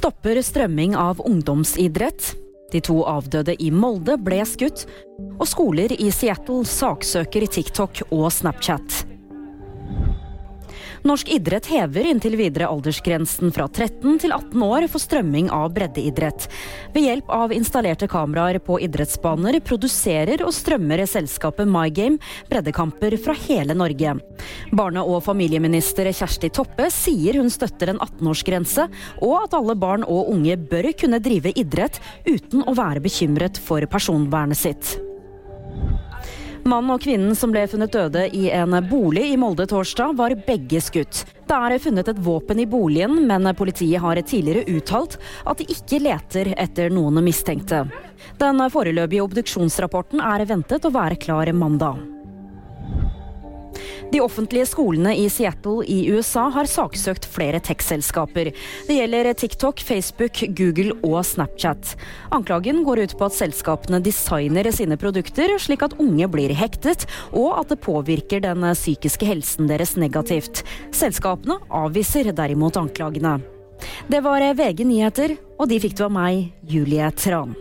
Stopper strømming av ungdomsidrett. De to avdøde i Molde ble skutt. Og skoler i Seattle saksøker TikTok og Snapchat. Norsk idrett hever inntil videre aldersgrensen fra 13 til 18 år for strømming av breddeidrett. Ved hjelp av installerte kameraer på idrettsbaner produserer og strømmer selskapet MyGame breddekamper fra hele Norge. Barne- og familieminister Kjersti Toppe sier hun støtter en 18-årsgrense, og at alle barn og unge bør kunne drive idrett uten å være bekymret for personvernet sitt. Mannen og kvinnen som ble funnet døde i en bolig i Molde torsdag, var begge skutt. Det er funnet et våpen i boligen, men politiet har tidligere uttalt at de ikke leter etter noen mistenkte. Den foreløpige obduksjonsrapporten er ventet å være klar mandag. De offentlige skolene i Seattle i USA har saksøkt flere tech-selskaper. Det gjelder TikTok, Facebook, Google og Snapchat. Anklagen går ut på at selskapene designer sine produkter slik at unge blir hektet, og at det påvirker den psykiske helsen deres negativt. Selskapene avviser derimot anklagene. Det var VG nyheter, og de fikk du av meg, Julie Tran.